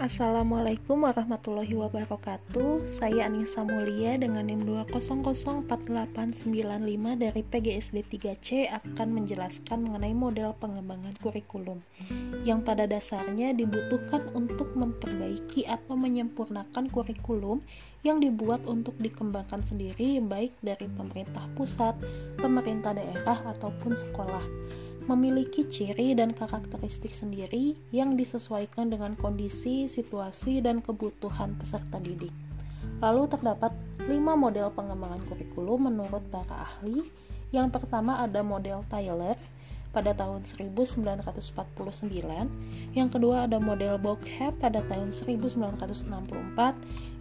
Assalamualaikum warahmatullahi wabarakatuh. Saya Anissa Mulia dengan NIM 2004895 dari PGSD 3C akan menjelaskan mengenai model pengembangan kurikulum yang pada dasarnya dibutuhkan untuk memperbaiki atau menyempurnakan kurikulum yang dibuat untuk dikembangkan sendiri baik dari pemerintah pusat, pemerintah daerah ataupun sekolah memiliki ciri dan karakteristik sendiri yang disesuaikan dengan kondisi, situasi, dan kebutuhan peserta didik. Lalu terdapat lima model pengembangan kurikulum menurut para ahli. Yang pertama ada model Tyler, pada tahun 1949. Yang kedua ada model Bockhep pada tahun 1964.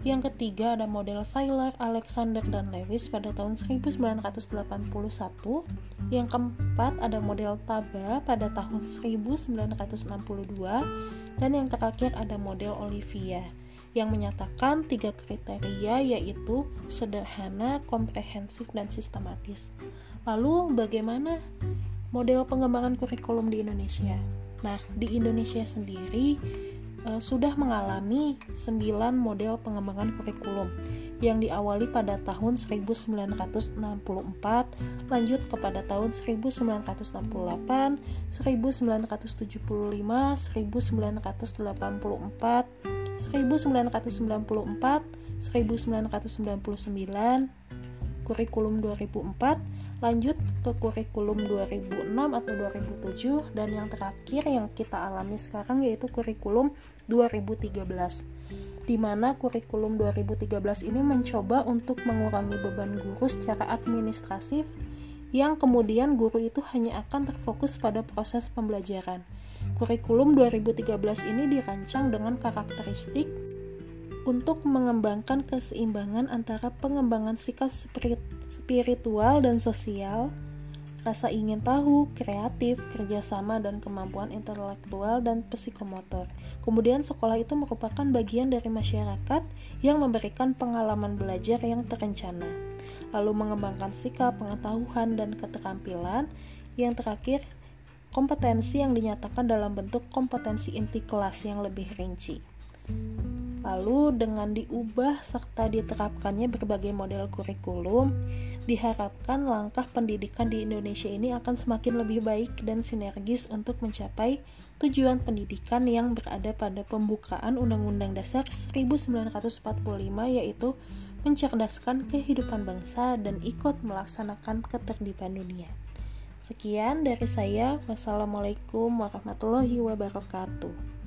Yang ketiga ada model Sailor, Alexander dan Lewis pada tahun 1981. Yang keempat ada model Taba pada tahun 1962 dan yang terakhir ada model Olivia yang menyatakan tiga kriteria yaitu sederhana, komprehensif, dan sistematis. Lalu bagaimana model pengembangan kurikulum di Indonesia. Nah, di Indonesia sendiri e, sudah mengalami 9 model pengembangan kurikulum yang diawali pada tahun 1964, lanjut kepada tahun 1968, 1975, 1984, 1994, 1999, kurikulum 2004, lanjut ke kurikulum 2006 atau 2007 dan yang terakhir yang kita alami sekarang yaitu kurikulum 2013 di mana kurikulum 2013 ini mencoba untuk mengurangi beban guru secara administratif yang kemudian guru itu hanya akan terfokus pada proses pembelajaran. Kurikulum 2013 ini dirancang dengan karakteristik untuk mengembangkan keseimbangan antara pengembangan sikap spiritual dan sosial, rasa ingin tahu, kreatif, kerjasama, dan kemampuan intelektual dan psikomotor. Kemudian sekolah itu merupakan bagian dari masyarakat yang memberikan pengalaman belajar yang terencana, lalu mengembangkan sikap, pengetahuan, dan keterampilan. Yang terakhir, kompetensi yang dinyatakan dalam bentuk kompetensi inti kelas yang lebih rinci. Lalu dengan diubah serta diterapkannya berbagai model kurikulum, diharapkan langkah pendidikan di Indonesia ini akan semakin lebih baik dan sinergis untuk mencapai tujuan pendidikan yang berada pada pembukaan Undang-Undang Dasar 1945 yaitu mencerdaskan kehidupan bangsa dan ikut melaksanakan ketertiban dunia. Sekian dari saya. Wassalamualaikum warahmatullahi wabarakatuh.